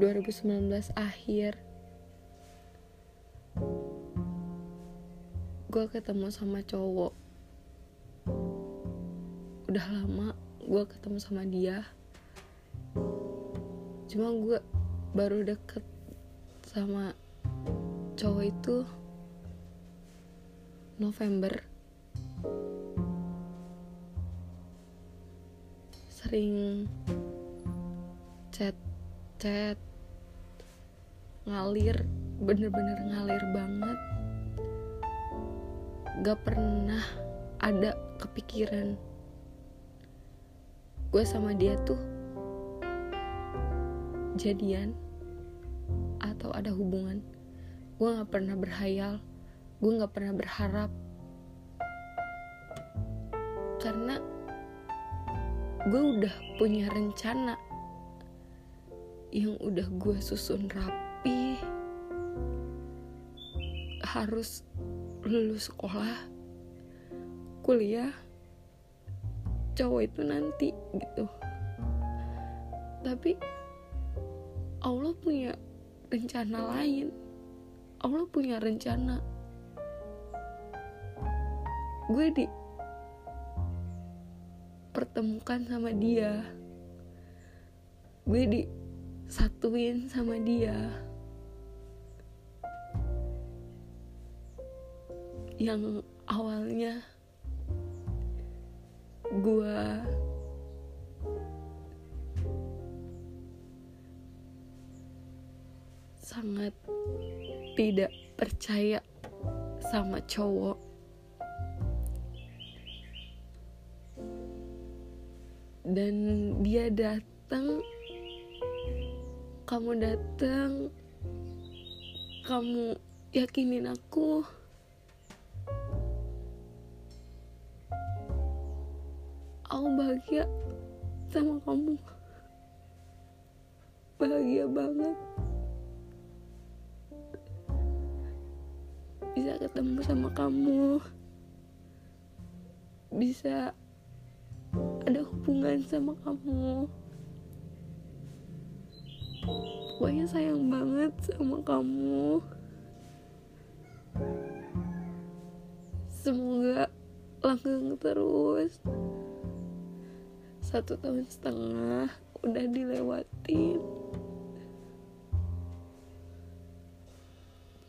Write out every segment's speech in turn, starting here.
2019 akhir gue ketemu sama cowok. Udah lama gue ketemu sama dia. Cuma gue baru deket sama cowok itu November. Sering chat chat ngalir bener-bener ngalir banget. Gak pernah ada kepikiran. Gue sama dia tuh jadian atau ada hubungan. Gue gak pernah berhayal gue gak pernah berharap. Karena gue udah punya rencana yang udah gue susun rapi harus lulus sekolah kuliah cowok itu nanti gitu. Tapi Allah punya rencana lain. Allah punya rencana. Gue di pertemukan sama dia. Gue disatuin sama dia yang awalnya gue sangat tidak percaya sama cowok. Dan dia datang kamu datang kamu yakinin aku aku bahagia sama kamu. Bahagia banget. Bisa ketemu sama kamu. Bisa ada hubungan sama kamu. Pokoknya sayang banget sama kamu. Semoga langgeng terus satu tahun setengah udah dilewatin.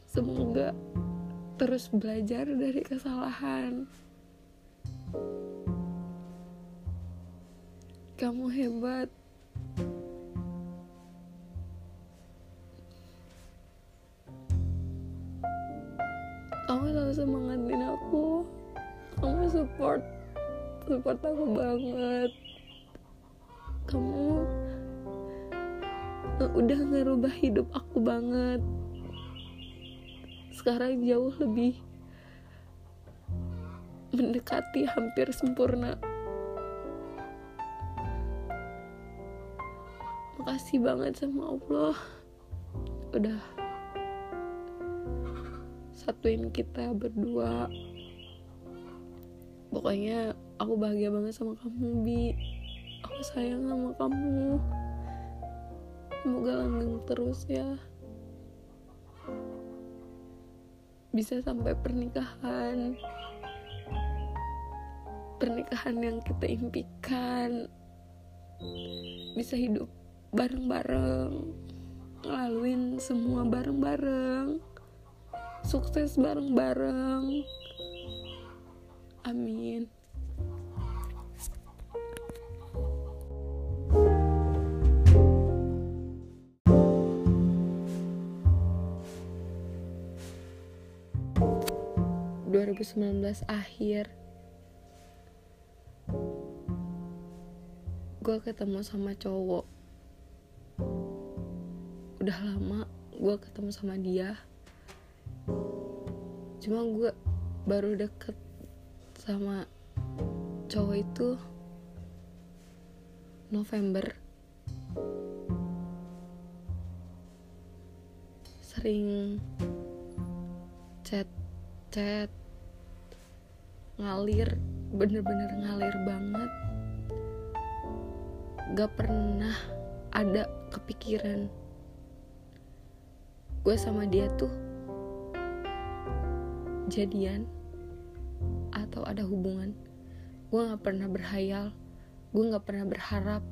Semoga terus belajar dari kesalahan. Kamu hebat. Kamu selalu semangatin aku. Kamu support support aku banget kamu udah ngerubah hidup aku banget. Sekarang jauh lebih mendekati hampir sempurna. Makasih banget sama Allah. Udah satuin kita berdua. Pokoknya aku bahagia banget sama kamu bi sayang sama kamu. Semoga langgeng terus ya. Bisa sampai pernikahan. Pernikahan yang kita impikan. Bisa hidup bareng-bareng. Ngelaluin semua bareng-bareng. Sukses bareng-bareng. Amin ...2019 akhir... ...gue ketemu sama cowok... ...udah lama gue ketemu sama dia... ...cuma gue baru deket sama cowok itu... ...November... ...sering... ...chat... ...chat... ngalir bener-bener ngalir banget. Gak pernah ada kepikiran. Gue sama dia tuh jadian atau ada hubungan. Gue nggak pernah berhayal gue nggak pernah berharap.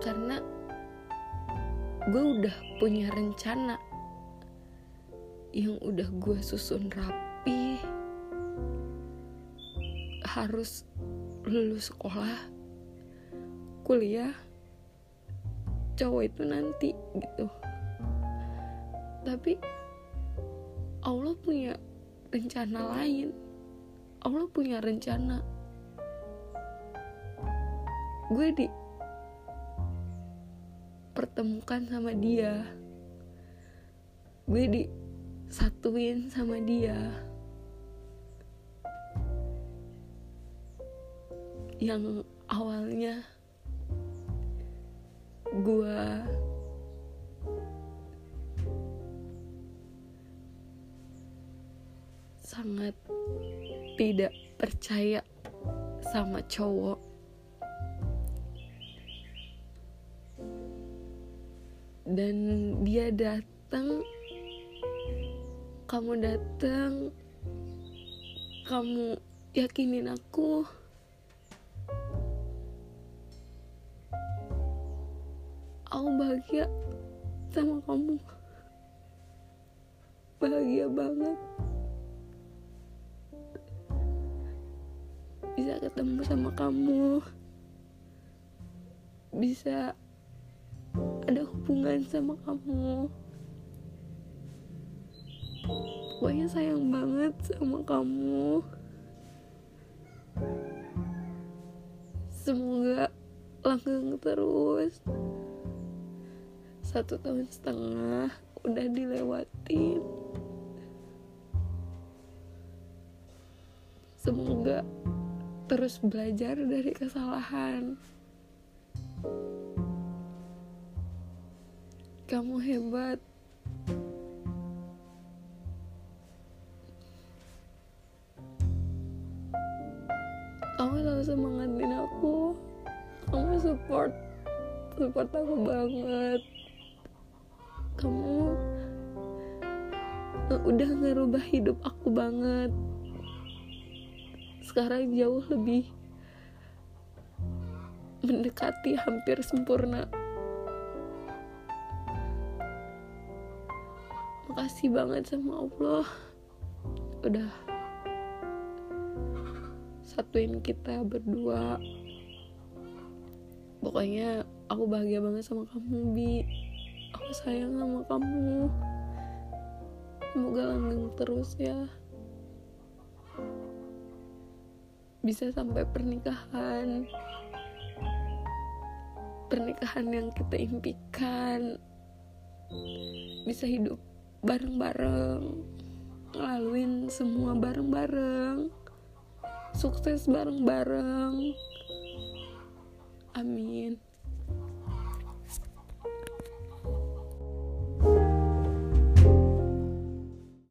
Karena gue udah punya rencana yang udah gue susun rapi harus lulus sekolah kuliah cowok itu nanti gitu. Tapi Allah punya rencana lain. Allah punya rencana. Gue di pertemukan sama dia. Gue disatuin sama dia yang awalnya gue sangat tidak percaya sama cowok. Dan dia datang kamu datang kamu yakinin aku aku bahagia sama kamu. Bahagia banget. Bisa ketemu sama kamu. Bisa ada hubungan sama kamu. Pokoknya sayang banget sama kamu. Semoga langgeng terus satu tahun setengah udah dilewatin semoga terus belajar dari kesalahan. Kamu hebat. Kamu selalu semangatin aku. Kamu support, support aku banget. Kamu udah ngerubah hidup aku banget sekarang jauh lebih mendekati hampir sempurna. Makasih banget sama Allah udah satuin kita berdua. Pokoknya aku bahagia banget sama kamu, Bi. Sayang sama kamu. Semoga langgeng terus ya. Bisa sampai pernikahan. Pernikahan yang kita impikan. Bisa hidup bareng-bareng. Ngelaluin semua bareng-bareng. Sukses bareng-bareng. Amin